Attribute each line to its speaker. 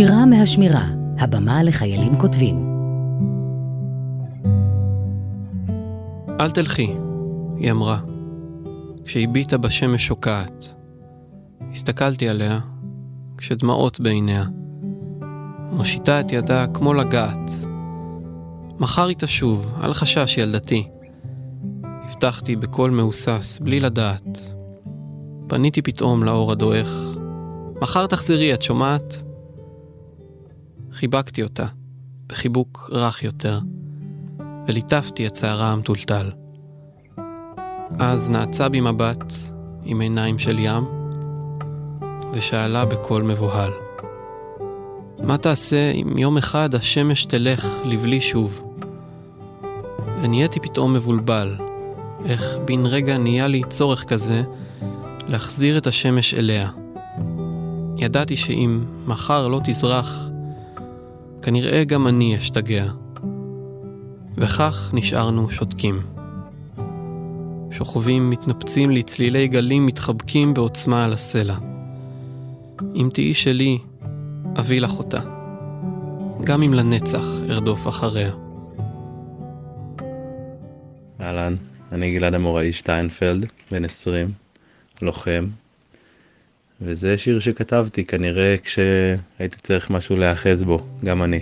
Speaker 1: שירה מהשמירה, הבמה לחיילים כותבים.
Speaker 2: אל תלכי, היא אמרה, כשהביטה בשמש שוקעת. הסתכלתי עליה, כשדמעות בעיניה. מושיטה את ידה כמו לגעת. מחר היא תשוב, אל חשש ילדתי. הבטחתי בקול מהוסס, בלי לדעת. פניתי פתאום לאור הדועך. מחר תחזרי, את שומעת? חיבקתי אותה, בחיבוק רך יותר, וליטפתי את שערה המטולטל. אז נעצה בי מבט עם עיניים של ים, ושאלה בקול מבוהל: מה תעשה אם יום אחד השמש תלך לבלי שוב? ונהייתי פתאום מבולבל, איך בן רגע נהיה לי צורך כזה להחזיר את השמש אליה. ידעתי שאם מחר לא תזרח, כנראה גם אני אשתגע. וכך נשארנו שותקים. שוכבים מתנפצים לצלילי גלים מתחבקים בעוצמה על הסלע. אם תהיי שלי, אביא לך אותה. גם אם לנצח ארדוף אחריה.
Speaker 3: אהלן, אני גלעד אמוראי שטיינפלד, בן 20, לוחם, וזה שיר שכתבתי כנראה כשהייתי צריך משהו להיאחז בו, גם אני.